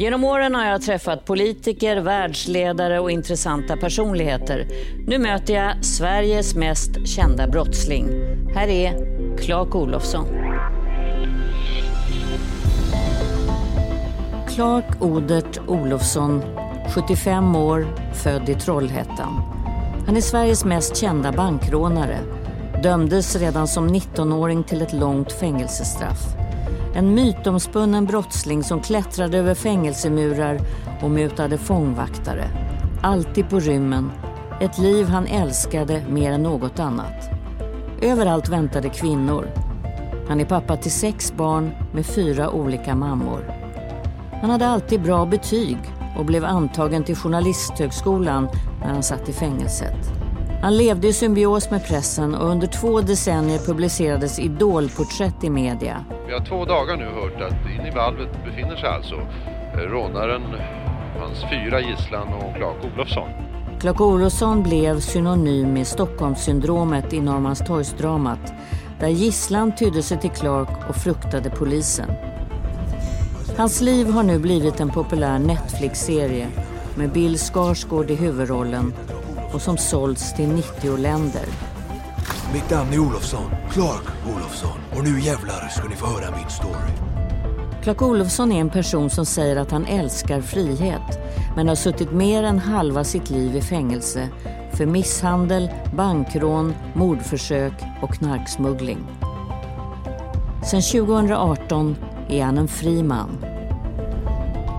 Genom åren har jag träffat politiker, världsledare och intressanta personligheter. Nu möter jag Sveriges mest kända brottsling. Här är Clark Olofsson. Clark Odert Olofsson, 75 år, född i Trollhättan. Han är Sveriges mest kända bankrånare. Dömdes redan som 19-åring till ett långt fängelsestraff. En mytomspunnen brottsling som klättrade över fängelsemurar och mutade fångvaktare. Alltid på rymmen. Ett liv han älskade mer än något annat. Överallt väntade kvinnor. Han är pappa till sex barn med fyra olika mammor. Han hade alltid bra betyg och blev antagen till Journalisthögskolan när han satt i fängelset. Han levde i symbios med pressen och under två decennier publicerades idolporträtt i media. Vi har två dagar nu hört att inne i valvet befinner sig alltså eh, rånaren, hans fyra gisslan och Clark Olofsson. Clark Olofsson blev synonym med Stockholmssyndromet i Norrmalmstorgsdramat där gisslan tydde sig till Clark och fruktade polisen. Hans liv har nu blivit en populär Netflix-serie med Bill Skarsgård i huvudrollen och som sålts till 90 länder. Mitt namn är Olofsson, Clark Olofsson. Och nu jävlar ska ni få höra min story. Clark Olofsson är en person som säger att han älskar frihet men har suttit mer än halva sitt liv i fängelse för misshandel, bankrån, mordförsök och knarksmuggling. Sedan 2018 är han en fri man.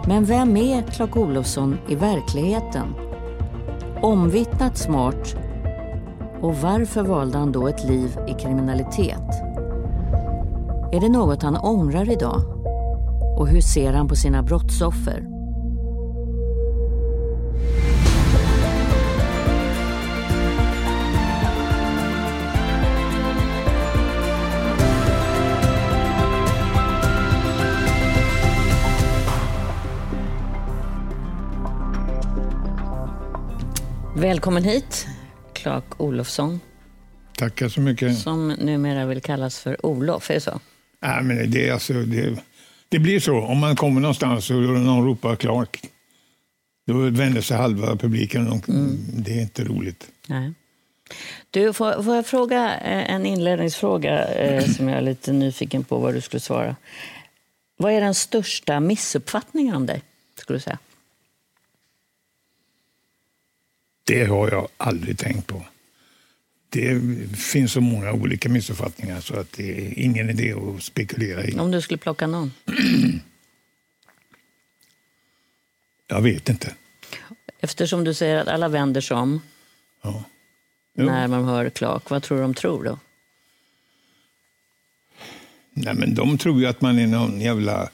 Men vem är Clark Olofsson i verkligheten? Omvittnat smart och varför valde han då ett liv i kriminalitet? Är det något han ångrar idag? Och hur ser han på sina brottsoffer? Välkommen hit, Clark Olofsson. Tackar så mycket. Som numera vill kallas för Olof, är det så? Nej, men det, alltså, det, det blir så. Om man kommer någonstans och någon ropar Clark, då vänder sig halva publiken. Och mm. Det är inte roligt. Nej. Du, får, får jag fråga eh, en inledningsfråga eh, som jag är lite nyfiken på vad du skulle svara. Vad är den största missuppfattningen om dig, skulle du säga? Det har jag aldrig tänkt på. Det finns så många olika missuppfattningar så att det är ingen idé att spekulera i. Om du skulle plocka någon? jag vet inte. Eftersom du säger att alla vänder sig om ja. när man hör Clark, vad tror du de tror då? Nej, men de tror ju att man är någon jävla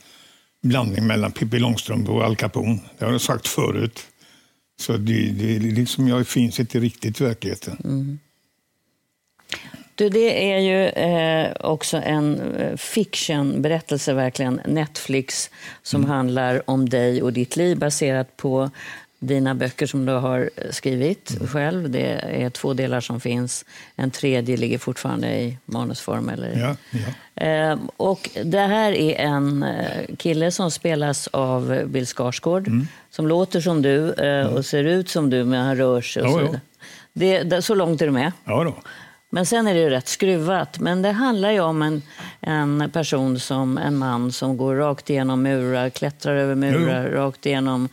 blandning mellan Pippi Långstrump och Al Capone. Det har jag sagt förut. Så det, det liksom, jag finns inte riktigt i verkligheten. Mm. Du, det är ju eh, också en eh, fiction-berättelse, verkligen. Netflix, som mm. handlar om dig och ditt liv baserat på dina böcker som du har skrivit mm. själv. Det är två delar som finns. En tredje ligger fortfarande i manusform. Eller? Ja, ja. Eh, och det här är en eh, kille som spelas av Bill Skarsgård. Mm. Som låter som du eh, och ser ut som du, men han rör sig. Och så, det, det, så långt är du med? Ja, då. Men sen är det ju rätt skruvat. Men det handlar ju om en, en person, som en man som går rakt igenom murar, klättrar över murar, jo. rakt igenom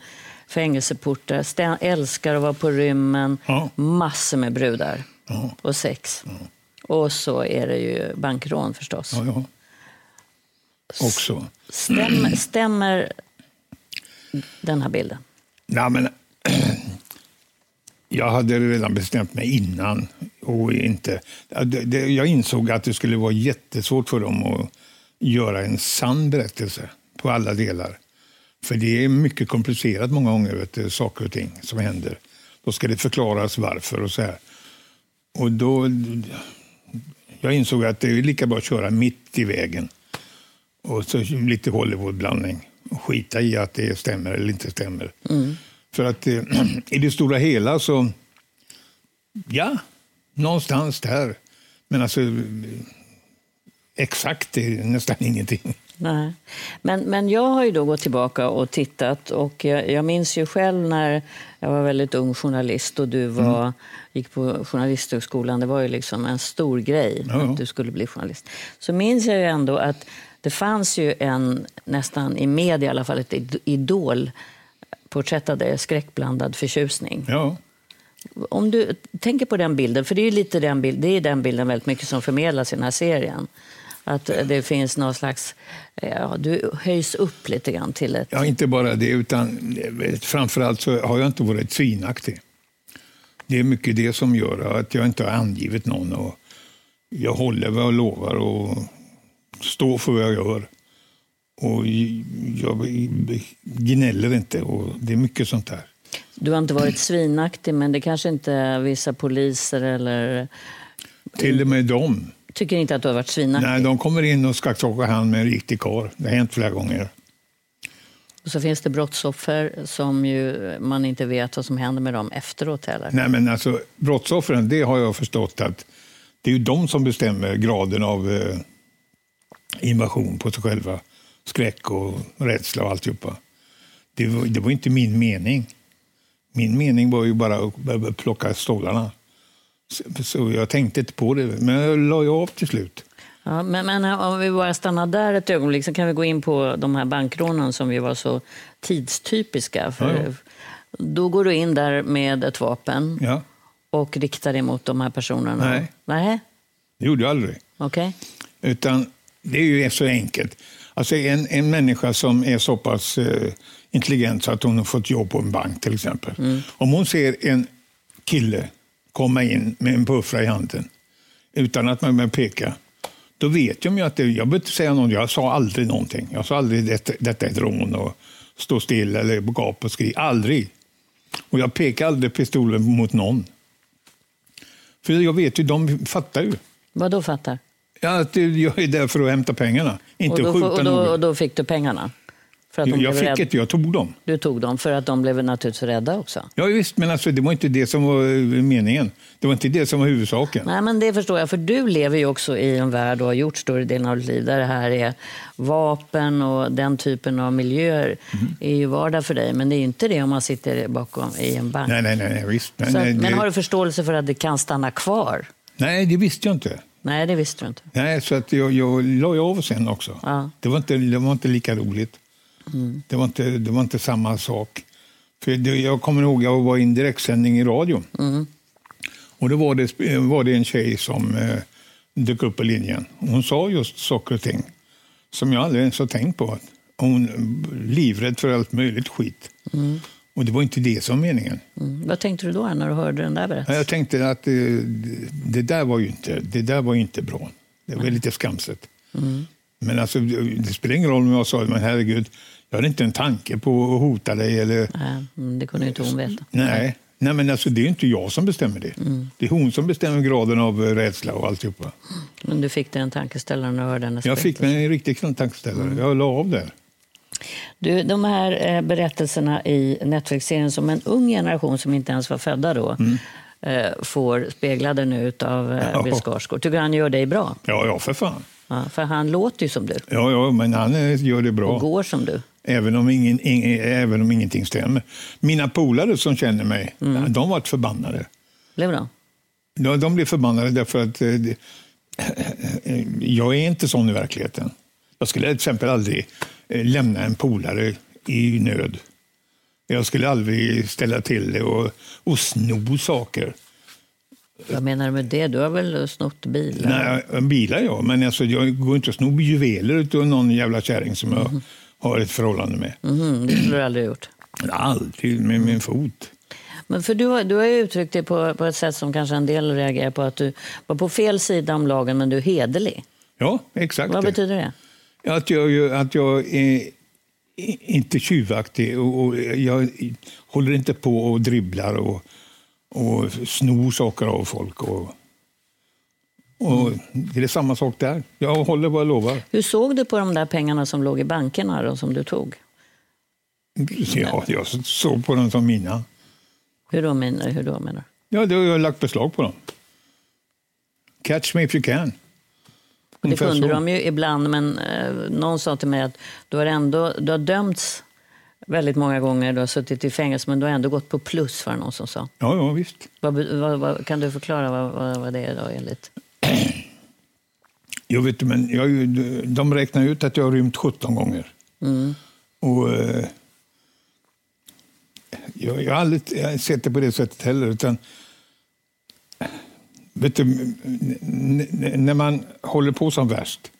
fängelseportar, stä, älskar att vara på rymmen, ja. massor med brudar ja. och sex. Ja. Och så är det ju bankrån förstås. Ja. Också. Stämmer, stämmer den här bilden? Ja, men, jag hade redan bestämt mig innan. Och inte, jag insåg att det skulle vara jättesvårt för dem att göra en sann berättelse på alla delar. För det är mycket komplicerat många gånger, vet du, saker och ting som händer. Då ska det förklaras varför och så här. Och då, jag insåg att det är lika bra att köra mitt i vägen. Och så lite Hollywoodblandning. Och skita i att det stämmer eller inte stämmer. Mm. För att eh, i det stora hela så, ja, någonstans där. Men alltså, exakt är nästan ingenting. Nej. Men, men jag har ju då gått tillbaka och tittat och jag, jag minns ju själv när jag var väldigt ung journalist och du var, Mm. gick på Journalisthögskolan. Det var ju liksom en stor grej Ja, att du skulle bli journalist. Så minns jag ju ändå att det fanns ju en, nästan i media i alla fall, ett id- idol porträttade skräckblandad förtjusning. Ja. Om du tänker på den bilden, för det är lite den, bild, det är den bilden väldigt mycket som förmedlas i den här serien. Att det finns någon slags, ja, du höjs upp lite grann till ett... ja, inte bara det, utan eh, framförallt så har jag inte varit svinaktig. Det är mycket det som gör att jag inte har angivit någon. Och jag håller vad jag lovar och står för vad jag gör. Och jag gnäller inte. Och det är mycket sånt där. Du har inte varit svinaktig, men det kanske inte vissa poliser eller Till och med dem. Tycker inte att du har varit svinaktig. Nej, de kommer in och ska skaka hand med en riktig karl. Det har hänt flera gånger. Och så finns det brottsoffer som ju man inte vet vad som händer med dem efteråt heller. Nej, men alltså brottsoffren, det har jag förstått att det är ju de som bestämmer graden av eh, invasion på sig själva. Skräck och rädsla och alltihopa. Det var, det var inte min mening. Min mening var ju bara att plocka stålarna. Så, jag tänkte inte på det, men jag la ju av till slut. Ja, men, men om vi bara stannar där ett ögonblick så kan vi gå in på de här bankrånen som ju var så tidstypiska. För Ja. Då går du in där med ett vapen Ja, och riktar det mot de här personerna? Nej. Nej, det gjorde jag aldrig. okej. Utan det är ju så enkelt. Alltså en, en människa som är så pass eh, intelligent så att hon har fått jobb på en bank till exempel. Om hon ser en kille komma in med en puffra i handen utan att man behöver peka, då vet de ju att det, jag behöver inte säga något, jag sa aldrig någonting. Jag sa aldrig detta, detta är ett rån och stå still eller gap och skri. Aldrig. Och jag pekar aldrig pistolen mot någon. För jag vet ju, de fattar ju. Vad då fattar? Ja, att jag är där för att hämta pengarna, inte och, då, skjuta och, då, och någon. då fick du pengarna? Jag fick rädda. inte, jag tog dem. Du tog dem för att de blev naturligtvis rädda också? Ja, visst, men alltså, det var inte det som var eh, meningen. Det var inte det som var huvudsaken. Nej, men det förstår jag. För du lever ju också i en värld och har gjort större delen av ditt liv där det här är vapen och den typen av miljöer Mhm. är ju vardag för dig. Men det är ju inte det om man sitter bakom i en bank. Nej, nej, nej, nej visst. Så att, eh, men det, har du förståelse för att det kan stanna kvar? Nej, det visste jag inte. Nej, det visste du inte. Nej, så att jag, jag la av sen också. Ja. Mm. Det, var inte, det var inte lika roligt. Det, var inte, det var inte samma sak. För det, jag kommer ihåg jag var i en direktsändning i radio. Mm. Och då var det, var det en tjej som eh, dök upp på linjen. Hon sa just saker och ting som jag aldrig ens har tänkt på. Hon livrädd för allt möjligt skit. Och det var inte det som var meningen. Mm. Vad tänkte du då när du hörde den där berättelsen? Jag tänkte att det, det, där var ju inte, det där var inte bra. Det var lite skamset. Men alltså, det spelar ingen roll om jag sa men herregud, jag hade inte en tanke på att hota dig. Eller, Nej, mm, det kunde ju inte hon veta. nej, nej, men alltså, det är inte jag som bestämmer det. Det är hon som bestämmer graden av eh, rädsla och alltihopa. Men du fick dig en tankeställare när du hörde hennes Jag fick mig en riktig tankeställare. Jag la av där. Du, de här eh, berättelserna i Netflix-serien som en ung generation som inte ens var födda då eh, får speglade nu av Mm. Ja. Bill Skarsgård. Tycker han gör dig bra? Ja, ja, för fan. Ja, för han låter ju som du Ja, ja, men han gör det och bra. går som du. Även om, ingen, ing, även om ingenting stämmer. Mina polare som känner mig, de var förbannade. Blev de? Ja, de blev förbannade därför att eh, jag är inte sån i verkligheten. Jag skulle till exempel aldrig eh, lämna en polare i nöd. Jag skulle aldrig ställa till det och, och sno saker. Vad menar du med det? Du har väl snott bilar? Nej, bilar ja, men alltså, jag går inte och snor juveler av någon jävla kärring som jag har ett förhållande med. Mhm, det skulle du aldrig gjort. Aldrig med min fot. Men för du, har- du har ju uttryckt det på, på ett sätt som kanske en del reagerar på. Att du var på fel sida om lagen, men du är hederlig. Ja, exakt. Vad betyder det? Att jag, att jag är inte tjuvaktig och, och jag håller inte på och dribblar och, och snor saker av folk. Och, och Det är samma sak där. Jag håller vad jag lovar. Hur såg du på de där pengarna som låg i bankerna då, som du tog? Ja, jag såg på dem som mina. Hur då menar, hur då menar du? Ja, då har jag lagt beslag på dem. Catch me if you can. Det kunde så. de ju ibland, men eh, någon sa till mig att du har ändå du har dömts väldigt många gånger, du har suttit i fängelse, men du har ändå gått på plus, var det någon som sa. Ja, ja, visst. Vad, vad, vad, kan du förklara vad, vad, vad det är då enligt? Jag vet, men jag, de räknar ut att jag har rymt 17 gånger. Och, eh, jag, jag har aldrig sett det på det sättet heller. Utan, vet du, när man håller på som värst,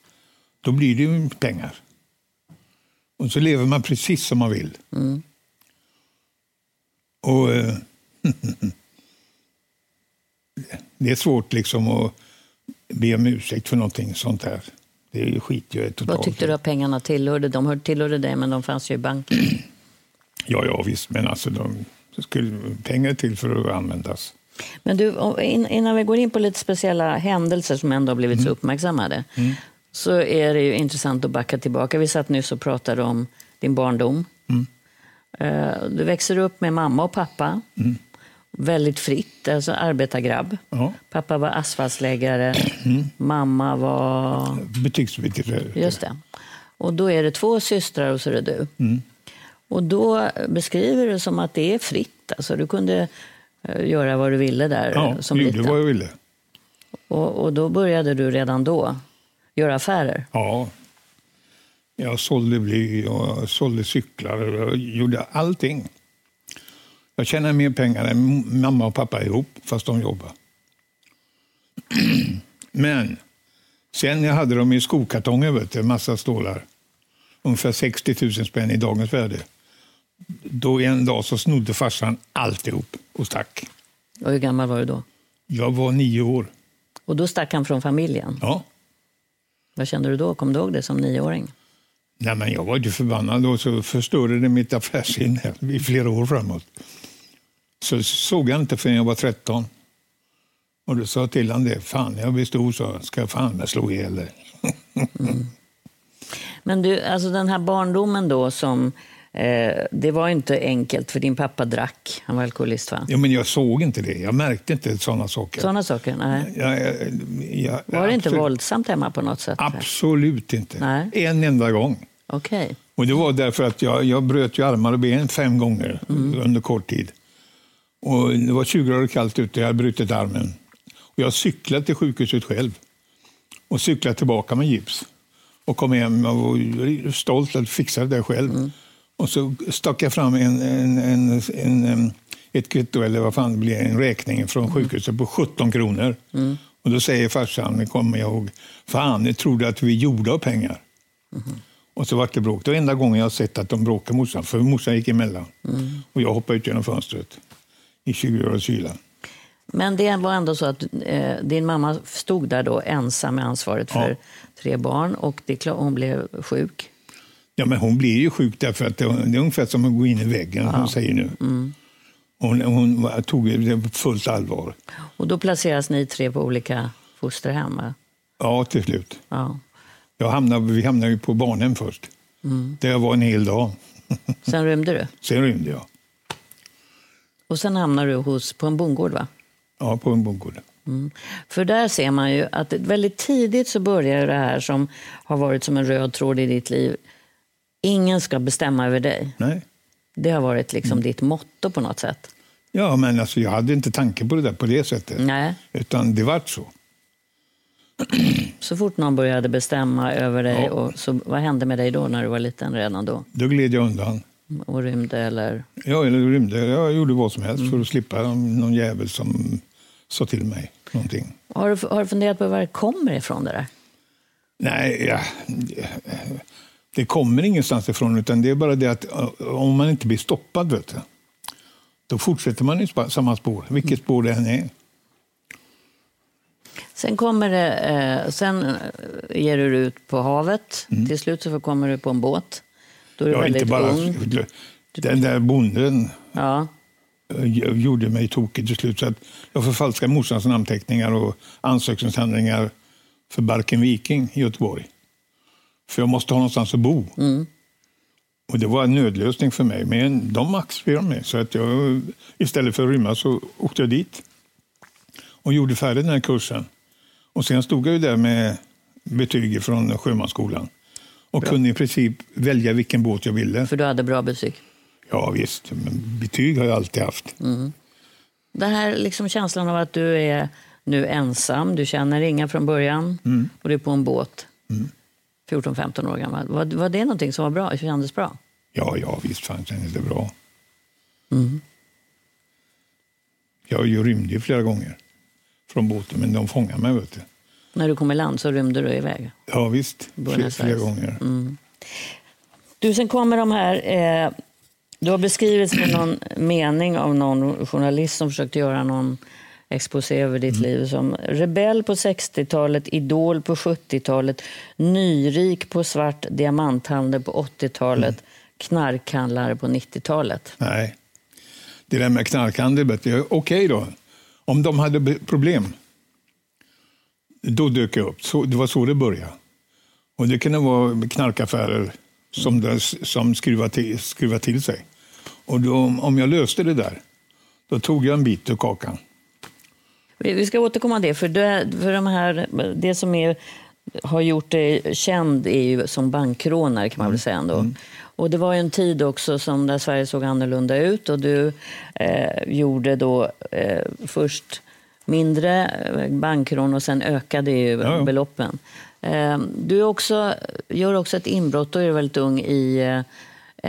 då blir det ju pengar. Och så lever man precis som man vill. Och eh, Det är svårt liksom att be om ursäkt för någonting sånt här. Det är ju skit jag är totalt. Vad tyckte du att pengarna tillhörde? De hörde tillhörde dig, men de fanns ju i banken. Ja, ja visst, men alltså de skulle pengar till för att användas. Men du, innan vi går in på lite speciella händelser som ändå har blivit så uppmärksammade, så är det ju intressant att backa tillbaka. Vi satt nyss och pratade om din barndom. Eh, Du växer upp med mamma och pappa. Väldigt fritt, alltså arbetargrabb. Ja. Pappa var asfaltsläggare, mamma var... Butiksbiträde. Just det. Och då är det två systrar och så är det du. Och då beskriver du som att det är fritt. Alltså du kunde eh, göra vad du ville där Ja, som liten. vad jag ville. Och, och då började du redan då göra affärer. Ja. Jag sålde bly, jag sålde cyklar, jag gjorde allting. Jag tjänade mer pengar än mamma och pappa ihop, fast de jobbade. Men sen jag hade dem i skokartonger, vet du, massa stålar, ungefär 60 000 spänn i dagens värde. Då en dag så snodde farsan alltihop och stack. Och hur gammal var du då? Jag var nio år. Och då stack han från familjen. Ja. Vad kände du då? Kom du ihåg det som nioåring? Nej, men jag var ju förbannad och så förstörde det mitt affärsinne i flera år framåt. Så såg jag inte förrän jag var 13. Och då sa jag till honom det. Fan, jag blir stor så ska jag fan med slå ihjäl dig. Men du, alltså den här barndomen då som... Eh, det var inte enkelt för din pappa drack. Han var alkoholist va? Ja, men jag såg inte det. Jag märkte inte sådana saker. Sådana saker? Nej. Jag, jag, jag, Var det inte absolut- våldsamt hemma på något sätt? Absolut inte. Nej. En enda gång. Okej. Och det var därför att jag, jag bröt ju armar och ben fem gånger Mm. under kort tid. Och det var 20 grader kallt ute, jag hade brutit armen. Och jag cyklade till sjukhuset själv och cyklade tillbaka med gips. Och kom hem och var stolt att fixa det själv. Mm. Och så stack jag fram en, en, en, en, ett kvitto, eller vad fan det blir, en räkning Mm. från sjukhuset på 17 kronor. Och då säger farsan, det kommer jag ihåg, fan, jag trodde att vi gjorde av pengar. Och så vart det bråk. Det var enda gången jag sett att de bråkade morsan, för morsan gick emellan. Och jag hoppade ut genom fönstret i 20 graders kyla. Men det var ändå så att eh, din mamma stod där då ensam med ansvaret för Ja. tre barn och det hon blev sjuk. Ja, men hon blir ju sjuk därför att det, det är ungefär som att gå in i väggen, hon säger nu. Hon, hon var- tog det på fullt allvar. Och då placeras ni tre på olika fosterhem. Ja, till slut. Ja. Jag hamnade, vi hamnade ju på barnhem först. Där jag var en hel dag. Sen rymde du. Sen rymde jag. Och sen hamnar du hos, på en bondgård va? Ja, på en bondgård. För där ser man ju att väldigt tidigt så börjar det här som har varit som en röd tråd i ditt liv. Ingen ska bestämma över dig. Nej. Det har varit liksom ditt motto på något sätt. Ja, men alltså, jag hade inte tanke på det där på det sättet. Nej. Utan det vart så. Så fort någon började bestämma över dig, Ja. och så, vad hände med dig då när du var liten redan då? Då gled jag undan. Och rymde eller? Ja, eller rymde. Jag gjorde vad som helst för att slippa någon jävel som sa till mig någonting. Har du, har du funderat på var det kommer ifrån det där? Nej, ja, det kommer ingenstans ifrån. Utan det är bara det att eh, om man inte blir stoppad, vet du, då fortsätter man i samma spår, vilket spår det än är. Sen kommer det, eh, sen eh, ger du ut på havet. Till slut så kommer du på en båt. Då är du Jag väldigt inte bara, ung. den där bonden Ja. eh, gjorde mig tokig till slut. Så att jag förfalskade morsans namnteckningar och ansökningshandlingar för Barken Viking i Göteborg. För jag måste ha någonstans att bo. Och det var en nödlösning för mig, men de accepterade mig. Så att jag, istället för att rymma så åkte jag dit och gjorde färdigt den här kursen. Och sen stod jag ju där med betyg från sjömansskolan. Och kunde i princip välja vilken båt jag ville. För du hade bra betyg? Ja visst, men betyg har jag alltid haft. Mm. Den här liksom känslan av att du är nu ensam, du känner inga från början Mm. och du är på en båt. 14-15 år gammal. Var, var det någonting som var bra, kändes bra? Ja, ja visst fan kändes det bra. Mm. Jag rymde ju flera gånger från båten, men de fångade mig. Vet du. När du kom i land så rymde du iväg. Ja visst, Buenos flera gånger. Du, sen kommer de här... Eh, du har beskrivits med någon mening av någon journalist som försökte göra någon exposé över ditt liv som rebell på 60-talet, idol på 70-talet, nyrik på svart diamanthandel på 80-talet, knarkhandlare på 90-talet. Nej. Det där med knarkhandel, okej då. Om de hade problem, då dök jag upp. Så, det var så det började. Och det kunde vara knarkaffärer som, det, som skruvar, till, skruvar till sig. Och då, om jag löste det där, då tog jag en bit ur kakan. Vi ska återkomma till det, för det, för de här, det som är, har gjort dig känd är ju som bankrånare kan man väl säga ändå. Och det var ju en tid också som där Sverige såg annorlunda ut och du eh, gjorde då eh, först mindre eh, bankrån och sen ökade ju Ja, ja. beloppen. Eh, du också, gör också ett inbrott, då är du väldigt ung, i eh,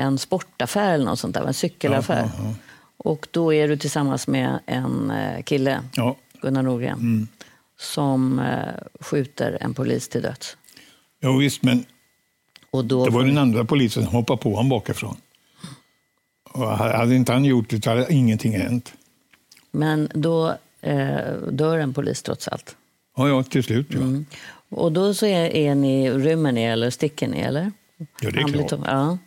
en sportaffär eller något sånt där, en cykelaffär. Ja, Och då är du tillsammans med en eh, kille Gunnar Norgren, som eh, skjuter en polis till döds. ja visst, men det var den andra polisen som hoppade på honom bakifrån. Och hade inte han gjort det hade ingenting hänt. Men då eh, dör en polis trots allt. Ja, ja till slut. Ja. Och då så är, är ni, rymmer ni eller sticker ni? Eller? Ja, det är klart. Ja.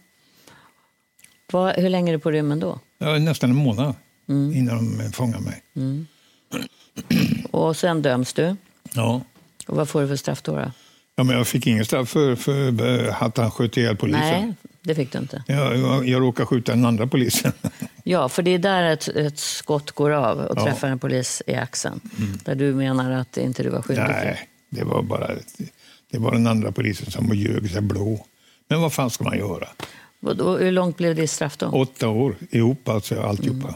Vad- hur länge är du på rymmen då? Ja, nästan en månad innan de fångade mig. Och sen döms du. Ja. Och vad får du för straff då? då? ja, men jag fick ingen straff för, för eh, att han sköt ihjäl polisen. Nej, det fick du inte. Jag, jag, jag råkade skjuta den andra polisen. Ja, för det är där ett, ett skott går av och Ja. träffar en polis i axeln. Där du menar att inte du var skyldig. Nej, det var bara det var den andra polisen som ljög sig blå. Men vad fan ska man göra? Och hur långt blev ditt straff då? Åtta år ihop, alltså alltihopa.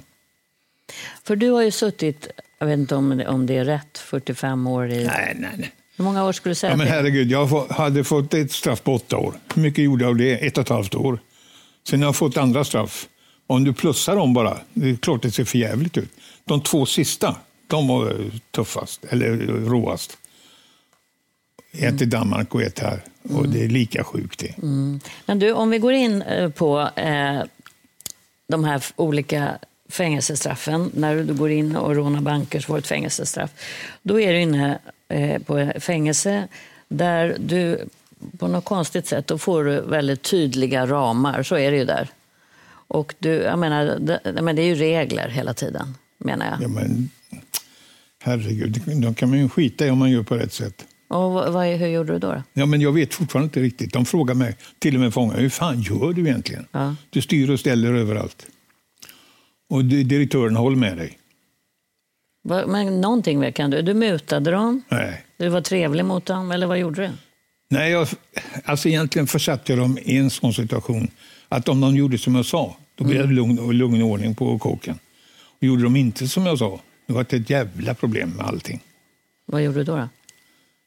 För du har ju suttit, jag vet inte om det, om det är rätt, 45 år i... Nej, nej, nej. Hur många år skulle du säga Ja, men det herregud, jag hade fått ett straff på åtta år. Hur mycket gjorde jag av det? Ett och ett halvt år. Sen har jag fått andra straff. Om du plussar dem bara, det är klart det ser för jävligt ut. De två sista, de var eh, tuffast, eller råast. Ett i Danmark och ett här. Och det är lika sjukt det. Men du, om vi går in eh, på eh, de här olika fängelsestraffen. När du går in och rånar banker så får du ett fängelsestraff. Då är du inne eh, på fängelse där du på något konstigt sätt då får du väldigt tydliga ramar. Så är det ju där. Och du, jag menar, det, men det är ju regler hela tiden, menar jag. Ja, men, herregud, de kan man ju skita i om man gör på rätt sätt. Och vad, hur gjorde du då? då? Ja, men jag vet fortfarande inte riktigt. De frågar mig, till och med fångar, hur fan gör du egentligen? Ja. Du styr och ställer överallt. Och di- direktören håller med dig. Vad- Men någonting kan du? Du mutade dem? Nej. Du var trevlig mot dem, eller vad gjorde du? Nej, jag, alltså egentligen försatte jag dem i en sån situation att om de gjorde som jag sa, då blev det lugn, och lugn ordning på kåken. Och gjorde de inte som jag sa, det var ett jävla problem med allting. Vad gjorde du då? då?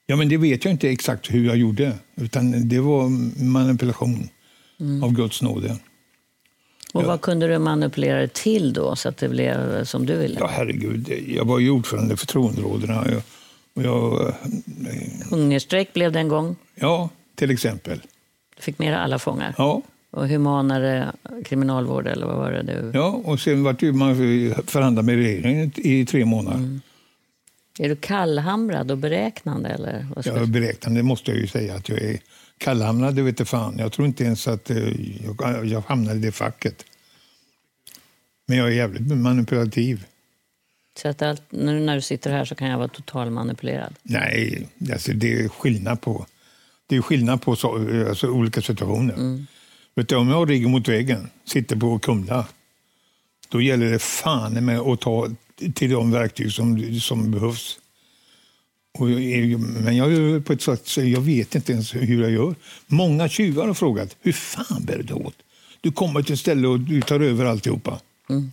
Ja, men det vet jag inte exakt hur jag gjorde, utan det var manipulation av Guds nåde. Och Ja. vad kunde du manipulera det till då, så att det blev som du ville? Ja, herregud, jag var ju ordförande i förtroenderådena. Jag, och jag, Hungerstrejk blev det en gång. ja, till exempel. Du fick med alla fångar. Ja, Och humanare kriminalvård, eller vad var det du... ja och sen vart ju man förhandlade med regeringen i tre månader. Är du kallhamrad och beräknande? Eller? Är beräknande, måste jag ju säga att jag är kallhamnad, det vet jag fan. Jag tror inte ens att eh, jag, jag hamnade i det facket. Men jag är jävligt manipulativ. Så att allt, nu när du sitter här så kan jag vara total manipulerad. Nej, alltså det är skillnad på, det är skillnad på så, alltså, olika situationer. Vet du, om jag ryggen mot väggen, sitter på Kumla, då gäller det fan med att ta till de verktyg som, som behövs. Jag men jag på ett sätt jag vet inte ens hur jag gör. Många tjuvar har frågat, hur fan bär du åt? Du kommer till ett ställe och du tar över alltihopa. Mm.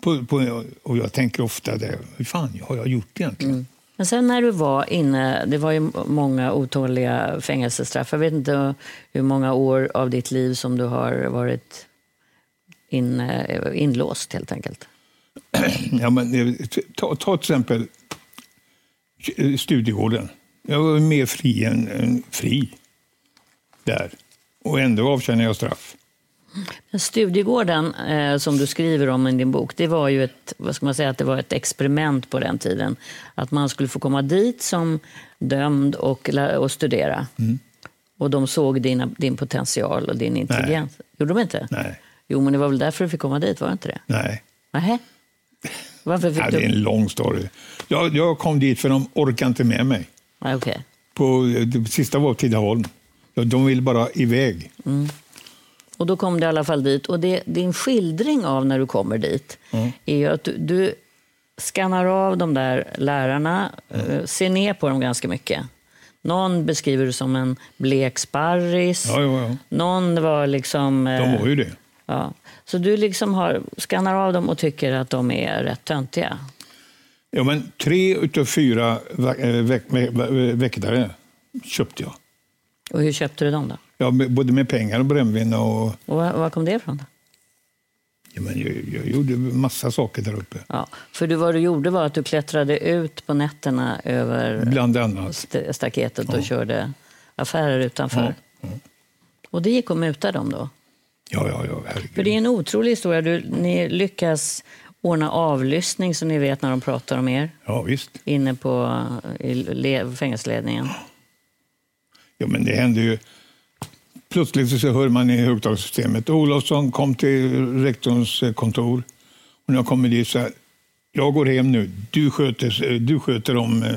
På, på, och jag tänker ofta det, hur fan har jag gjort egentligen? Mm. Men sen när du var inne, det var ju många otåliga fängelsestraff. Jag vet inte hur många år av ditt liv som du har varit in, inlåst helt enkelt. Ja, men, ta, ta till exempel Studiegården. Jag var mer fri än, än fri där. Och ändå avtjänade jag straff. Studiegården, eh, som du skriver om i din bok, det var ju ett, vad ska man säga, att det var ett experiment på den tiden. Att man skulle få komma dit som dömd och, och studera. Mm. Och de såg dina, din potential och din intelligens. Nej. Gjorde de inte? Nej. Jo, men det var väl därför du fick komma dit, var det inte det? Nej. Nähä? Varför fick ja, du... Det är en lång story. Jag, jag kom dit för de orkade inte med mig. Ah, okay. På, det sista var Tidaholm. De ville bara iväg. Mm. Och då kom du i alla fall dit. Och det, din skildring av när du kommer dit mm. är att du, du skannar av de där lärarna, mm. ser ner på dem ganska mycket. Någon beskriver du som en blek sparris. Ja, ja, ja. Någon var liksom... De var ju det. Ja. Så du liksom har, skannar av dem och tycker att de är rätt töntiga? Ja, men tre utav fyra väktare köpte jag. Och hur köpte du dem då? Ja, både med pengar och brännvin. Och, och var, kom det ifrån? Då? Ja, men jag, jag gjorde massa saker där uppe. Ja, för du, vad du gjorde var att du klättrade ut på nätterna över Bland annat. staketet ja. och körde affärer utanför. Ja, ja. Och det gick att muta dem då? Ja, ja, ja. Herregud. För det är en otrolig historia. Du, ni lyckas ordna avlyssning så ni vet när de pratar om er. Ja, visst. Inne på i fängelseledningen. Ja, men det hände ju... Plötsligt så hör man i högtalarsystemet Olofsson kom till rektorns eh, kontor. Och när jag kommer dit så här, jag går hem nu, du sköter, du sköter om eh,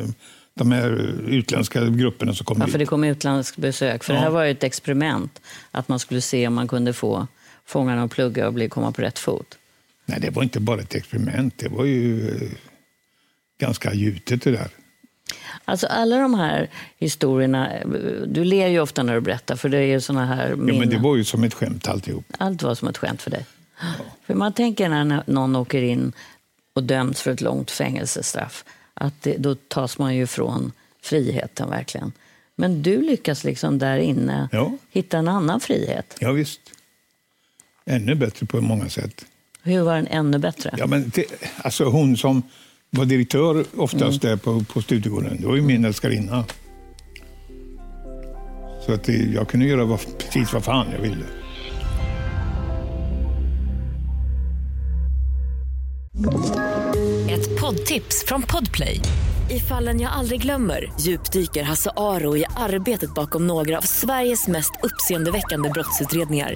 de här utländska grupperna som kommer Ja, för det kom utländsk besök. För ja. det här var ju ett experiment, att man skulle se om man kunde få fångarna att plugga och bli, komma på rätt fot. Nej, det var inte bara ett experiment, det var ju eh, ganska gjutet det där. Alltså alla de här historierna, du ler ju ofta när du berättar för det är ju såna här minnen. Ja, men det var ju som ett skämt alltihop. Allt var som ett skämt för dig. Ja. För man tänker när någon åker in och döms för ett långt fängelsestraff, att det, då tas man ju från friheten verkligen. Men du lyckas liksom där inne ja. hitta en annan frihet. Ja, visst. Ännu bättre på många sätt. Hur var den ännu bättre? Ja, men det, alltså hon som var direktör oftast mm. där på, på Studiegården, det var ju min älskarinna. Så att det, jag kunde göra vad, precis vad fan jag ville. Ett poddtips från Podplay. I fallen jag aldrig glömmer djupdyker Hasse Aro i arbetet bakom några av Sveriges mest uppseendeväckande brottsutredningar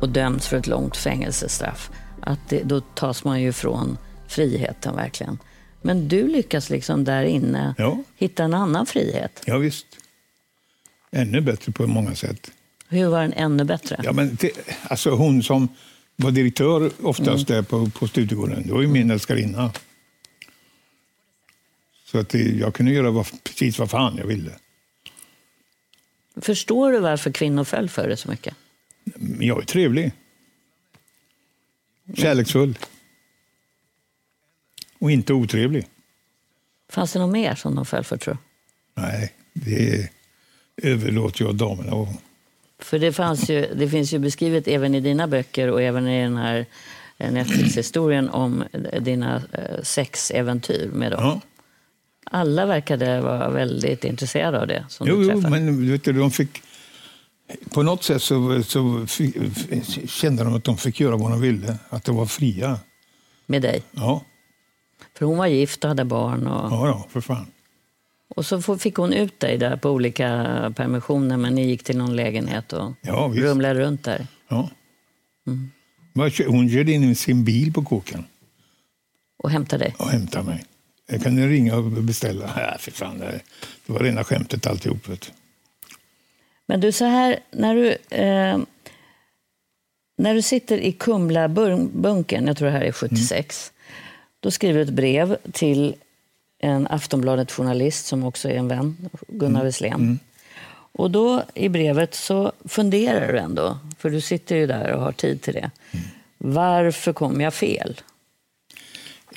och döms för ett långt fängelsestraff att det, då tas man ju från friheten verkligen. Men du lyckas liksom där inne ja. hitta en annan frihet. Ja, visst. Ännu bättre på många sätt. Hur var den ännu bättre? Ja, men det, alltså hon som var direktör oftast mm. där på, på Studiegården, det var ju min älskarinna. Så att det, jag kunde göra vad, precis vad fan jag ville. Förstår du varför kvinnor föll för det så mycket? Jag är trevlig. Kärleksfull. Och inte otrevlig. Fanns det något mer som de föll för, tror du? Nej, det överlåter jag damerna att... För det, fanns ju, det finns ju beskrivet även i dina böcker och även i den här eh, Netflix-historien om dina eh, sexäventyr med dem. Ja. Alla verkade vara väldigt intresserade av det. Som jo, du jo, men vet du, de fick på något sätt så, så kände de att de fick göra vad de ville, att de var fria. Med dig? Ja. För hon var gift och hade barn? Och... Ja, ja, för fan. Och så fick hon ut dig där på olika permissioner, men ni gick till någon lägenhet och Ja, visst. rumlade runt där. Ja. Kö- Hon körde in sin bil på kåken Och hämtade dig. och hämtade mig. Jag kunde ringa och beställa. Ja, för fan, det var rena skämtet alltihop. Vet. Men du, så här, när du, eh, när du sitter i Kumla-bunkern, jag tror det här är 76, då skriver du ett brev till en Aftonbladet-journalist som också är en vän, Gunnar Wesslén. Och då i brevet så funderar du ändå, för du sitter ju där och har tid till det. Varför kom jag fel?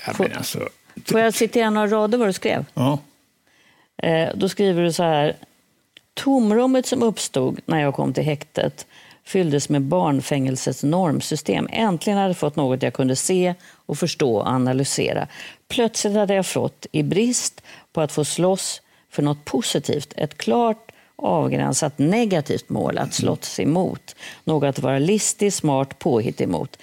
Ja, Får- alltså, Får jag citera några rader vad du skrev? ja. Eh, då skriver du så här. Tomrummet som uppstod när jag kom till häktet fylldes med barnfängelsets normsystem. Äntligen hade jag fått något jag kunde se och förstå och analysera. Plötsligt hade jag fått, i brist på att få slåss för något positivt, ett klart avgränsat negativt mål att slåss emot. Något att vara listig, smart, påhittig emot.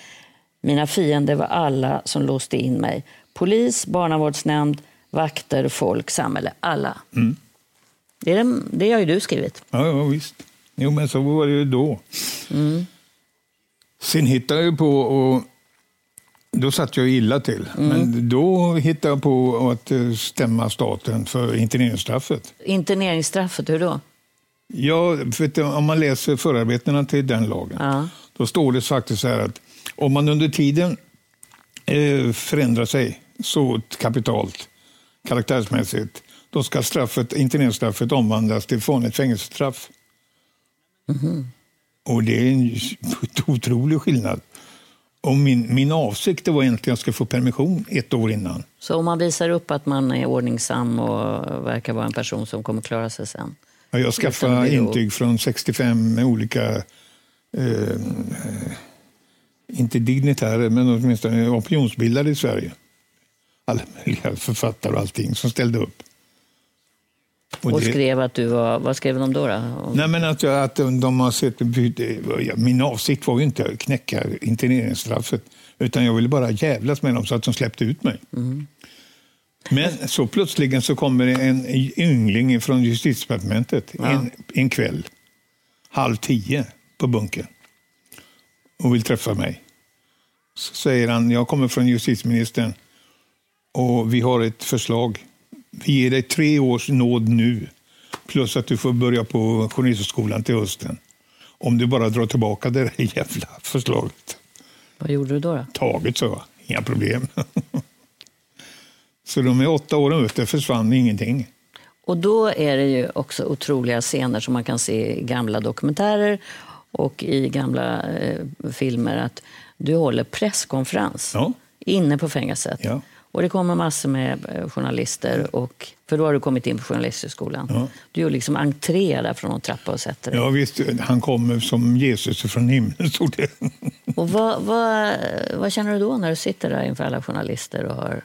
Mina fiender var alla som låste in mig. Polis, barnavårdsnämnd, vakter, folk, samhälle. Alla. Mm. Det, är det, det har ju du skrivit. Ja, ja, visst. Jo, men så var det ju då. Sen hittade jag på, och då satt jag illa till, men då hittade jag på att eh, stämma staten för interneringsstraffet. Interneringsstraffet, hur då? Ja, för att om man läser förarbetena till den lagen, Ja. då står det faktiskt så här att om man under tiden eh, förändrar sig så kapitalt, karaktärsmässigt, då ska straffet, interneringsstraffet omvandlas till vanligt fängelsestraff. Och det är en otrolig skillnad. Och min, min avsikt var egentligen att jag skulle få permission ett år innan. Så om man visar upp att man är ordningsam och verkar vara en person som kommer klara sig sen. Ja, Jag skaffade intyg från 65 med olika, eh, inte dignitärer, men åtminstone opinionsbildare i Sverige. Alla möjliga författare och allting som ställde upp. Och, det- skrev att du var... Vad skrev de då? då? Nej, men att, jag- att de har sett... ja, Min avsikt var ju inte att knäcka interneringsstraffet, utan jag ville bara jävlas med dem så att de släppte ut mig. Men så plötsligen så kommer det en yngling från justitiedepartementet en, en kväll, halv tio, på bunkern och vill träffa mig. Så säger han, jag kommer från justitieministern och vi har ett förslag. Vi ger dig tre års nåd nu, plus att du får börja på Journalisthögskolan till hösten. Om du bara drar tillbaka det där jävla förslaget. Vad gjorde du då? då? Taget, så jag. Inga problem. så de är åtta åren ute försvann ingenting. Och då är det ju också otroliga scener som man kan se i gamla dokumentärer och i gamla eh, filmer. Att du håller presskonferens Ja. inne på fängelset. Ja. Och det kommer massor med eh, journalister, och, för då har du kommit in på Journalisthögskolan. Ja. Du gör liksom entré där från en trappa och sätter dig. Ja, visst, han kommer som Jesus från himlen, stod det. Och vad, vad, vad känner du då när du sitter där inför alla journalister och har,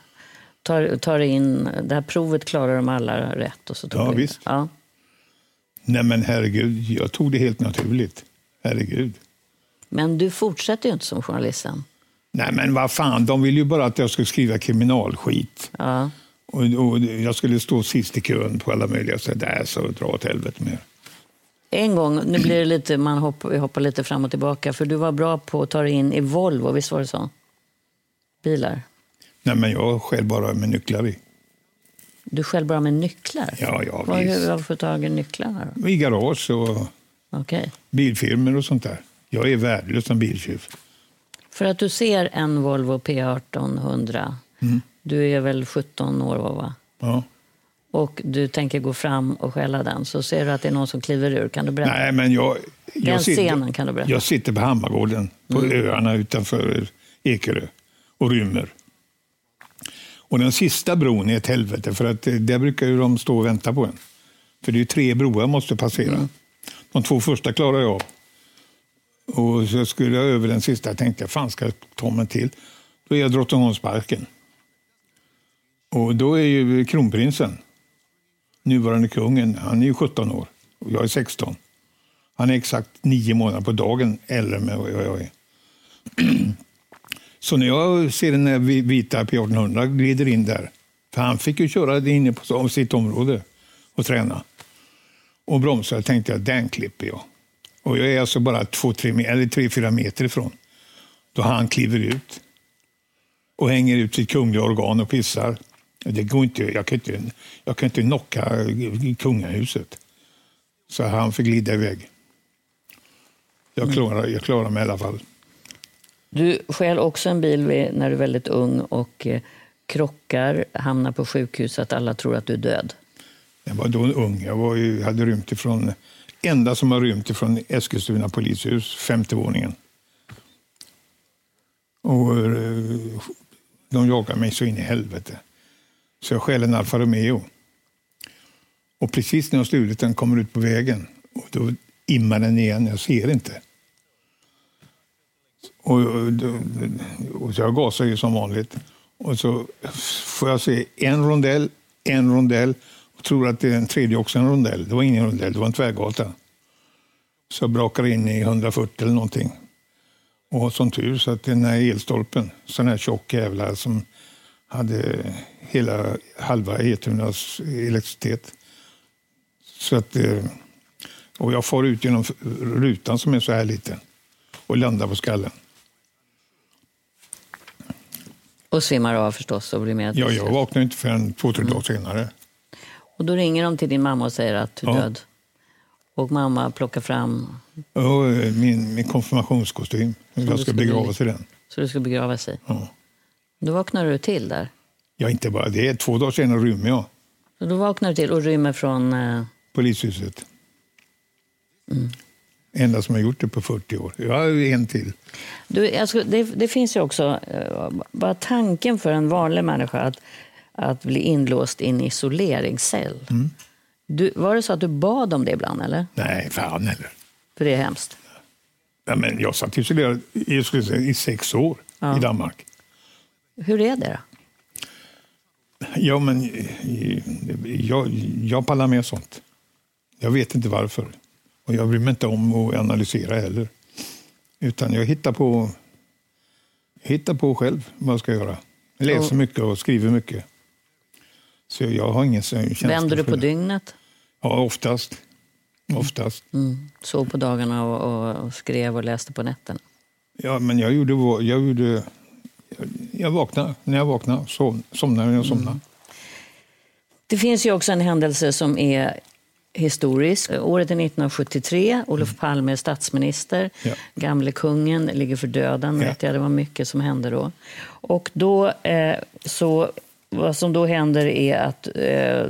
tar, tar in, det här provet klarar de alla rätt? Och så Ja, du visst. Ja. Nej, men herregud, jag tog det helt naturligt. Herregud. Men du fortsätter ju inte som journalist sen. Nej, men vad fan, de vill ju bara att jag skulle skriva kriminalskit. Ja. Och, och jag skulle stå sist i kön på alla möjliga sätt. Där, så dra åt helvete med. En gång, nu blir det lite, man hoppar, hoppar lite fram och tillbaka, för du var bra på att ta dig in i Volvo, visst var det så? Bilar. Nej, men jag själv bara med nycklar i. Du själv bara med nycklar? Ja, ja, Vad, visst. hur har du fått tag i nycklarna då? I garage och Okej. bilfirmor och sånt där. Jag är värdelös som biltjuv. För att du ser en Volvo P1800, Mm. du är väl 17 år va? Ja. och du tänker gå fram och skälla den, så ser du att det är någon som kliver ur. Kan du berätta? Nej, men jag, Den jag, scenen kan du berätta. jag sitter på Hammargården på öarna utanför Ekerö och rymmer. Och den sista bron är ett helvete, för att eh, där brukar ju de stå och vänta på en. För det är tre broar jag måste passera. De två första klarar jag av. Och så skulle jag över den sista tänkte jag, fan ska jag ta mig till? Då är jag Drottningholmsparken. Och då är ju kronprinsen, nuvarande kungen, han är ju 17 år och jag är 16. Han är exakt nio månader på dagen äldre än vad jag är. Så när jag ser den här vita P1800 glider in där, för han fick ju köra det inne på sitt område, och träna. Och bromsa, tänkte jag, den klipper jag. Och jag är alltså bara 3-4 meter ifrån. Då han kliver ut och hänger ut sitt kungliga organ och pissar. Det går inte, jag, kan inte, jag kan inte knocka kungahuset. Så han fick glida iväg. Jag klarar, jag klarar mig i alla fall. Du stjäl också en bil när du är väldigt ung och eh, krockar, hamnar på sjukhus att alla tror att du är död. Jag var då ung. Jag var ju, hade rymt ifrån, enda som har rymt ifrån Eskilstuna polishus, femte våningen. Och eh, de jagar mig så in i helvete. Så jag stjäl en Alfa Romeo. Och precis när jag stulit den kommer ut på vägen. Och då immar den igen, jag ser inte. Och, och, och så jag gasar ju som vanligt. Och så får jag se en rondell, en rondell och tror att det är en tredje också en rondell. Det var ingen rondell, det var en tvärgata. Så jag brakar in i 140 eller någonting. Och som tur så att den här elstolpen, sån här tjock jävla som hade hela halva Etunas elektricitet. Så att, eh, och jag far ut genom rutan som är så här liten och landar på skallen. Och svimmar av förstås och blir med. Ja, jag vaknar inte förrän två, tre dagar senare. Och då ringer de till din mamma och säger att du är ja. död. Och mamma plockar fram... Ja, min, min konfirmationskostym. jag ska begravas i den. Så du ska begravas i? Ja. Då vaknar du till där? Ja, inte bara det. Två dagar senare rymmer jag. Så då vaknar du till och rymmer från? Eh... Polishuset. Mm. Enda som har gjort det på 40 år. Jag har en till. Du, alltså, det, det, finns ju också, uh, bara tanken för en vanlig människa att, att bli inlåst i en isoleringscell. Mm. Du, var det så att du bad om det ibland? eller? Nej, fan heller. För det är hemskt? Ja, men jag satt isolerad i, i sex år ja. i Danmark. Hur är det då? Ja, men jag, jag pallar med sånt. Jag vet inte varför. Och jag bryr mig inte om att analysera heller. Utan jag hittar på, hittar på själv vad jag ska göra. Jag läser mycket och skriver mycket. Så jag har ingen känsla Vänder du på dygnet? Ja, oftast. Oftast. Mm. Sov på dagarna och, och, skrev och läste på nätterna? Ja, men jag gjorde... Jag, gjorde, jag vaknade när jag vaknade, sov, somnade när jag somnade. Mm. Det finns ju också en händelse som är historisk. Året är 1973. Olof mm. Palme är statsminister. Ja. Gamle kungen ligger för döden. Ja. Vet jag. Det var mycket som hände då. Och då eh, så vad som då händer är att eh,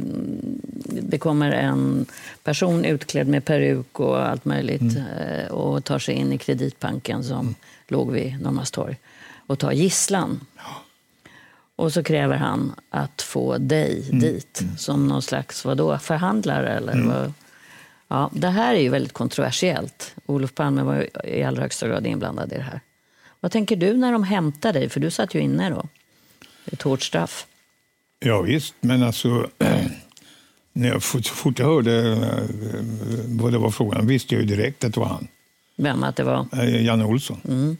det kommer en person utklädd med peruk och allt möjligt mm. eh, och tar sig in i Kreditbanken som mm. låg vid Norrmalmstorg och tar gisslan. Ja. Och så kräver han att få dig mm. dit mm. som någon slags vadå, förhandlare. Eller mm. vad? Ja, det här är ju väldigt kontroversiellt. Olof Palme var i allra högsta grad inblandad i det här. Vad tänker du när de hämtar dig? För du satt ju inne då. Ett hårt straff. Ja, visst, men alltså... när jag, så fort jag hörde eh, vad det var frågan visste jag ju direkt att det var han. Vem att det var? Eh, Janne Olsson. Mm.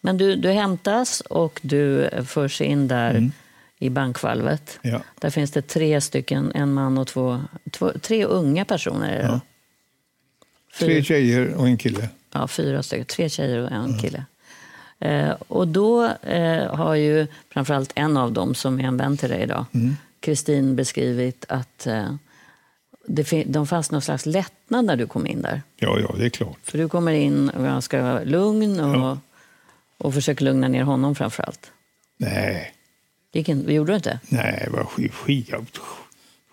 Men du, du hämtas och du förs in där mm. i bankvalvet. Ja. Där finns det tre stycken, en man och två, två tre unga personer. Ja. Tre tjejer och en kille. Ja, fyra stycken. Tre tjejer och en kille. Eh, och då eh, har ju framförallt en av dem, som är en vän till dig idag, mm. Kristin, mm. beskrivit att eh, det, de fanns någon slags lättnad när du kom in där. Ja, ja, det är klart. För du kommer in ganska lugn och ja. Och försöker lugna ner honom framför allt? Nej. Gick in, gjorde du inte? Nej, det var skit, skit,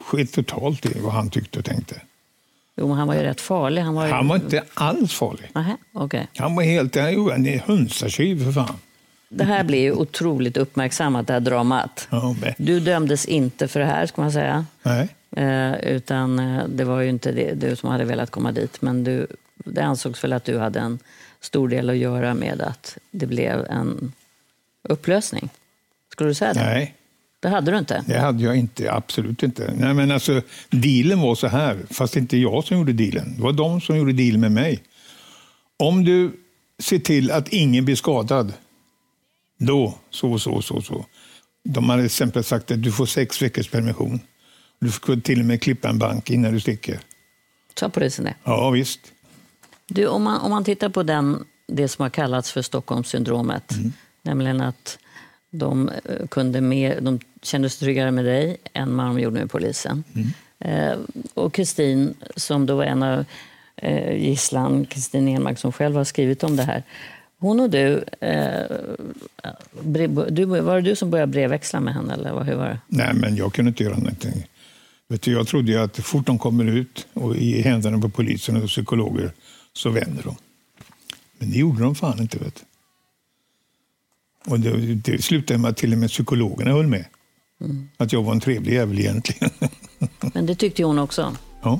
skit totalt i vad han tyckte och tänkte. Jo, han var ju rätt farlig. Han var, ju... han var inte alls farlig. Aha, okay. Han var helt... Jo, en hönsatjuv för fan. Det här blir ju otroligt uppmärksammat, det här dramat. Ja, du dömdes inte för det här, ska man säga. Nej. Eh, utan eh, det var ju inte det, du som hade velat komma dit. Men du, det ansågs väl att du hade en stor del att göra med att det blev en upplösning. Skulle du säga det? Nej. Det hade du inte? Det hade jag inte, absolut inte. Nej, men alltså, dealen var så här, fast inte jag som gjorde dealen. Det var de som gjorde deal med mig. Om du ser till att ingen blir skadad, då så, så, så, så. De hade till exempel sagt att du får sex veckors permission. Du får till och med klippa en bank innan du sticker. Sa polisen det? Ja, visst. Du, om, man, om man tittar på den, det som har kallats för Stockholmssyndromet, nämligen att de, eh, kunde mer, de kände sig tryggare med dig än vad de gjorde med polisen. Eh, och Kristin, som då var en av eh, gisslan, Kristin Enmark, som själv har skrivit om det här. Hon och du, eh, du, var det du som började brevväxla med henne? Eller hur var det? Nej, men jag kunde inte göra någonting. Vet du, jag trodde ju att fort de kommer ut och i händerna på polisen och psykologer så vänder de. Men det gjorde de fan inte. Vet. Och det, det slutade med att till och med psykologerna höll med. Att jag var en trevlig jävel egentligen. Men det tyckte hon också. ja,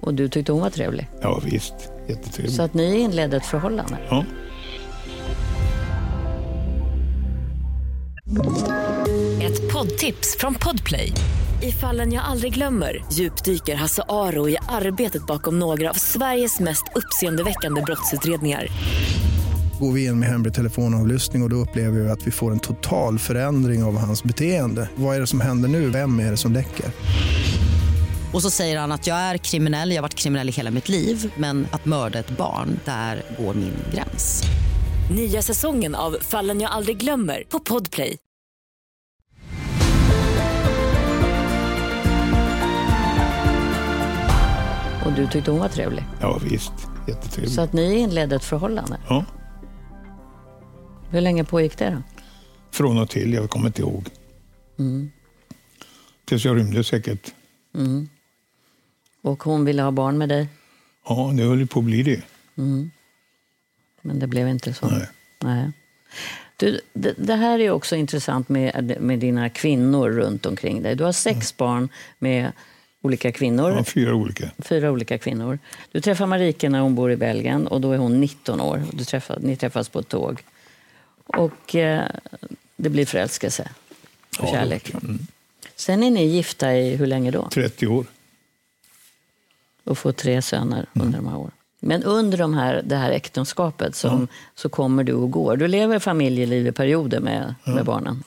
Och du tyckte hon var trevlig. ja, visst. Jättetrevlig. Så att ni inledde ett förhållande. Ja. Ett poddtips från Podplay. I fallen jag aldrig glömmer djupdyker Hasse Aro i arbetet bakom några av Sveriges mest uppseendeväckande brottsutredningar. Går vi in med hemlig telefonavlyssning och, och då upplever vi att vi får en total förändring av hans beteende. Vad är det som händer nu? Vem är det som läcker? Och så säger han att jag är kriminell, jag har varit kriminell i hela mitt liv men att mörda ett barn, där går min gräns. Nya säsongen av Fallen jag aldrig glömmer på Podplay. Och du tyckte hon var trevlig. ja, visst. Jättetrevlig. Så att ni inledde ett förhållande. Ja, Hur länge pågick det då? från och till. Jag kommer inte ihåg. Tills jag rymde säkert. Och hon ville ha barn med dig, Ja, det höll på att bli det. men det blev inte så. Nej. Nej. Du, det, det här är också intressant med, med dina kvinnor runt omkring dig. Du har sex barn med olika kvinnor. Ja, fyra olika. Fyra olika kvinnor. Du träffar Marike när hon bor i Belgien och då är hon 19 år. Du träffar, ni träffas på ett tåg. Och eh, det blir förälskelse och Ja, kärlek. mm. Sen är ni gifta i hur länge då? 30 år. Och får tre söner Mm. under de här åren. Men under de här, det här äktenskapet som, så kommer du och går. Du lever familjeliv i perioder med, med barnen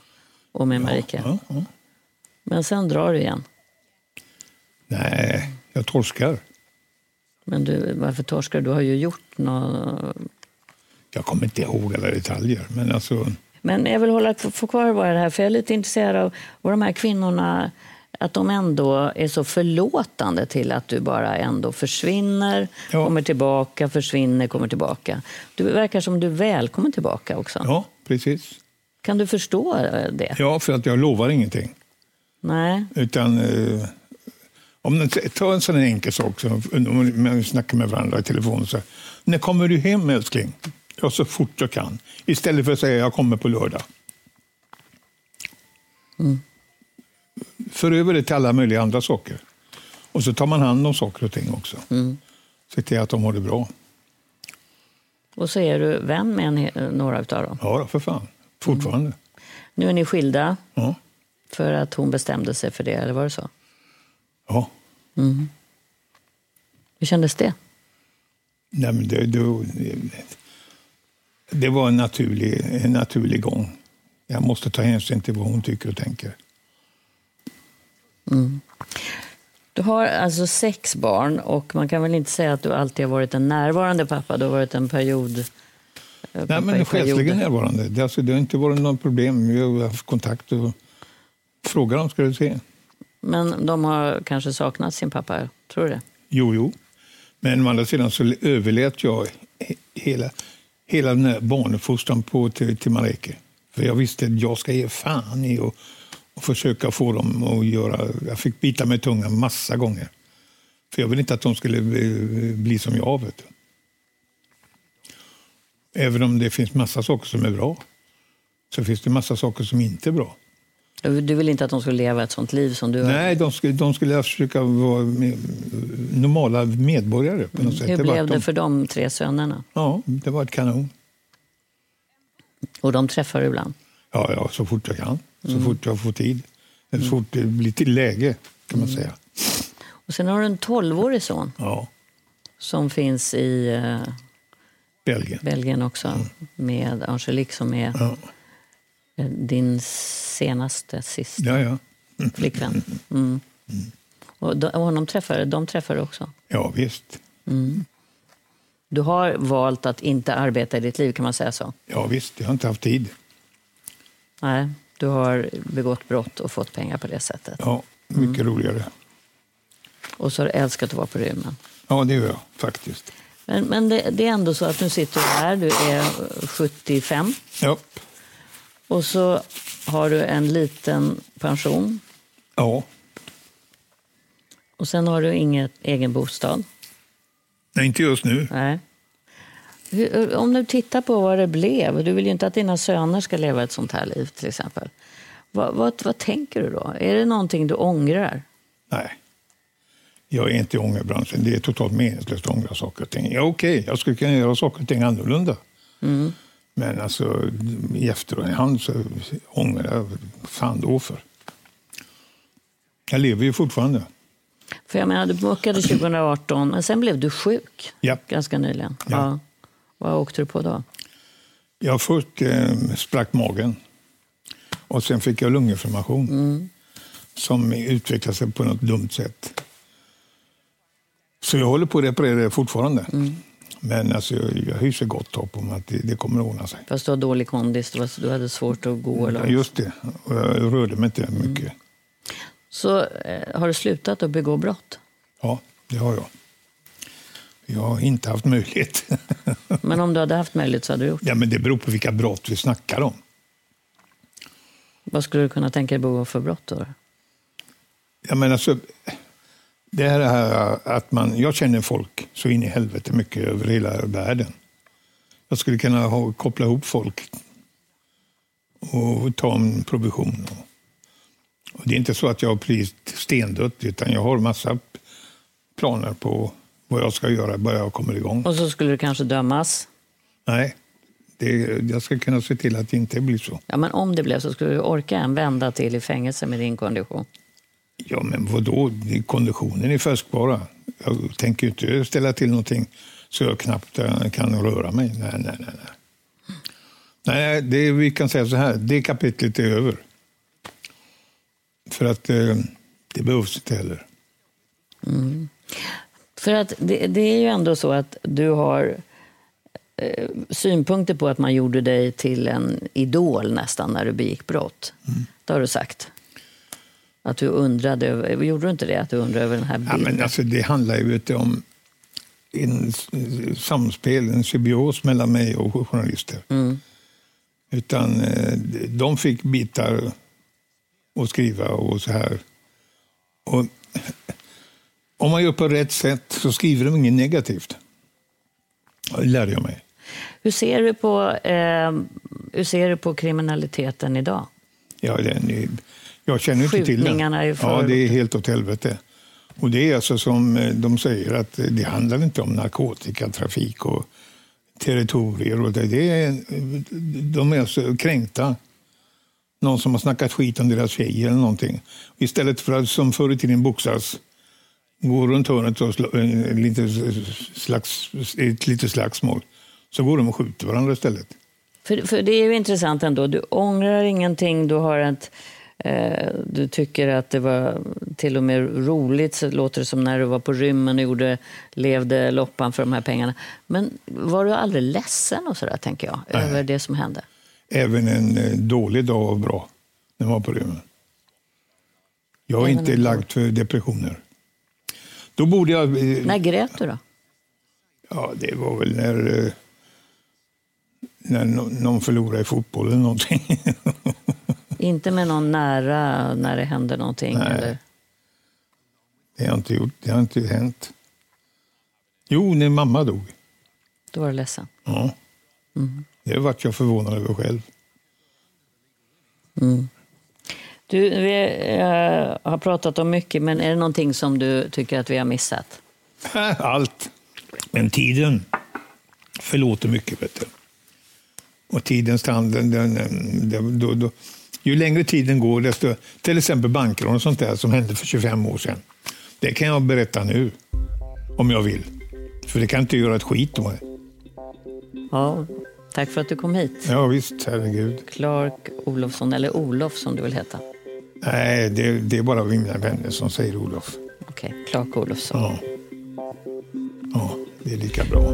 och med Marike. Ja, ja. Men sen drar du igen. Nej, jag torskar. Men du, varför torskar du? Du har ju gjort något... Jag kommer inte ihåg alla detaljer. Men alltså, Men jag vill hålla få kvar bara det här, för jag är lite intresserad av vad de här kvinnorna, att de ändå är så förlåtande till att du bara ändå försvinner, Ja. kommer tillbaka, försvinner, kommer tillbaka. Du verkar som du är välkommen tillbaka också. ja, precis. Kan du förstå eh, det? Ja, för att jag lovar ingenting. Nej. Utan, eh, om ta en sån enkel sak, som när vi snackar med varandra i telefon. Så, när kommer du hem älskling? Ja, så fort jag kan. Istället för att säga jag kommer på lördag. För över det till alla möjliga andra saker. Och så tar man hand om saker och ting också. Se till att de har det bra. Och så är du vän med en, några utav dem. Ja, för fan. Fortfarande. Nu är ni skilda Ja. för att hon bestämde sig för det, eller var det så? ja. Hur kändes det? Nej, men det, det, det var en naturlig, en naturlig gång. Jag måste ta hänsyn till vad hon tycker och tänker. Du har alltså sex barn och man kan väl inte säga att du alltid har varit en närvarande pappa. Du har varit en period... eh, Nej, men själsligen närvarande. Det, alltså, det har inte varit något problem. Vi har haft kontakt och frågat dem ska du se. Men de har kanske saknat sin pappa, tror du det? Jo, jo. Men å andra sidan så överlät jag he- hela, hela den här barnuppfostran på till, till Mareke. För jag visste att jag ska ge fan i och, och försöka få dem att göra... Jag fick bita mig i tungan massa gånger. För jag ville inte att de skulle bli, bli som jag. Vet du. Även om det finns massa saker som är bra, så finns det massa saker som inte är bra. Du du vill inte att de skulle leva ett sånt liv som du har? Nej, de skulle, de skulle försöka vara med, normala medborgare på något sätt. Hur var blev det de, för de tre sönerna? Ja, det var ett kanon. Och de träffar du ibland? Ja, ja, så fort jag kan. Så Mm. fort jag får tid. Så fort det blir till läge, kan man Mm. säga. Och sen har du en 12-årig son Ja, som finns i eh, Belgien. Belgien också med Angelique som är Ja, din senaste, sista ja. ja. flickvän. Mm. Och de, honom träffade, de träffade också. Ja, visst. Du har valt att inte arbeta i ditt liv, kan man säga så? Ja, visst. Jag har inte haft tid. Nej, du har begått brott och fått pengar på det sättet. Ja, mycket roligare. Och så har du älskat att vara på rymmen. Ja, det gör jag faktiskt. Men, men det, det är ändå så att nu sitter du här, du är 75 Ja. Och så har du en liten pension Ja. och sen har du ingen egen bostad. Nej, inte just nu. Nej. Hur, om du tittar på vad det blev, du vill ju inte att dina söner ska leva ett sånt här liv till exempel. Vad, vad, vad tänker du då? Är det någonting du ångrar? Nej. Jag är inte i ångerbranschen. Det är totalt meningslöst att ångra saker och ting. Ja, okej, jag skulle kunna göra saker och ting annorlunda. Men alltså, i efterhand så ångrar jag fan då för. Jag lever ju fortfarande. För jag menar, du bookade 2018, men sen blev du sjuk Ja. ganska nyligen. Ja. Vad åkte du på då? Jag först eh, sprack magen och sen fick jag lunginflammation som utvecklade sig på något dumt sätt. Så jag håller på att reparera det fortfarande. Men alltså, jag, jag hyser gott hopp om att det, det kommer att ordna sig. Fast du har dålig kondis, du hade svårt att gå. Eller? just det. Och jag rörde mig inte mycket. Så eh, har du slutat att begå brott? Ja, det har jag. Jag har inte haft möjlighet. Men om du hade haft möjlighet så hade du gjort det. ja, men det beror på vilka brott vi snackar om. Vad skulle du kunna tänka dig begå för brott då? Ja, men alltså, det här är att man, jag känner folk så in i helvete mycket över hela världen. Jag skulle kunna ha, koppla ihop folk och ta en provision. Och det är inte så att jag har blivit stendött, utan jag har massa planer på vad jag ska göra bara jag kommer igång. Och så skulle du kanske dömas. Nej, det, jag ska kunna se till att det inte blir så. Ja, men om det blev så skulle du orka en vända till i fängelse med din kondition. Ja, men vadå? Konditionen är färskvara. Jag tänker ju inte ställa till någonting så jag knappt eh, kan röra mig. Nej, nej, nej. Nej, nej det, vi kan säga så här. Det kapitlet är över. För att eh, det behövs inte heller. För att det, det är ju ändå så att du har eh, synpunkter på att man gjorde dig till en idol nästan när du begick brott. Det har du sagt. Att du undrade, över- gjorde du inte det? Att du undrade över den här Ja, bilden? men alltså, det handlar ju inte om en samspel, en symbios mellan mig och journalister. Utan eh, de fick bitar att skriva och så här. Och om man gör på rätt sätt så skriver de inget negativt. Det lärde jag mig. Hur, ser du på, eh, hur ser du på kriminaliteten idag? Ja, den är, jag känner inte till den. Ja, det är helt åt helvete. Och det är alltså som eh, de säger att eh, det handlar inte om narkotikatrafik och territorier. Och det, det är, de är alltså kränkta. Någon som har snackat skit om deras tjej eller någonting. Istället för att som förr i tiden boxas, gå runt hörnet och slå, eh, lite slags, ett litet slagsmål, så går de och skjuter varandra istället. För, för det är ju intressant ändå. Du ångrar ingenting. Du har ett... Eh, du tycker att det var till och med roligt, så låter det som när du var på rymmen och gjorde, levde loppan för de här pengarna. Men var du aldrig ledsen och sådär, tänker jag, Nej. över det som hände? Även en eh, dålig dag var bra när man var på rymmen. Jag är Även inte en lagd för depressioner. Då borde jag... eh, När grät du då? Ja, det var väl när, när nå- någon förlorade i fotboll eller någonting. Inte med någon nära när det hände någonting? Nej. Eller? Det har inte gjort. Det har inte hänt. Jo, när mamma dog. Då var du ledsen? Ja. Det vart jag förvånad över själv. Du, vi eh, har pratat om mycket, men är det någonting som du tycker att vi har missat? Allt. Men tiden förlåter mycket. Vet du. Och tidens tand, den, den, den, då, då, ju längre tiden går, desto... Till exempel bankrån och sånt där som hände för 25 år sedan. Det kan jag berätta nu, om jag vill. För det kan inte göra ett skit om det. Ja, tack för att du kom hit. Ja visst, herregud. Clark Olofsson, eller Olof som du vill heta. Nej, det, det är bara mina vänner som säger Olof. Okej, okay. Clark Olofsson. Ja. ja, det är lika bra.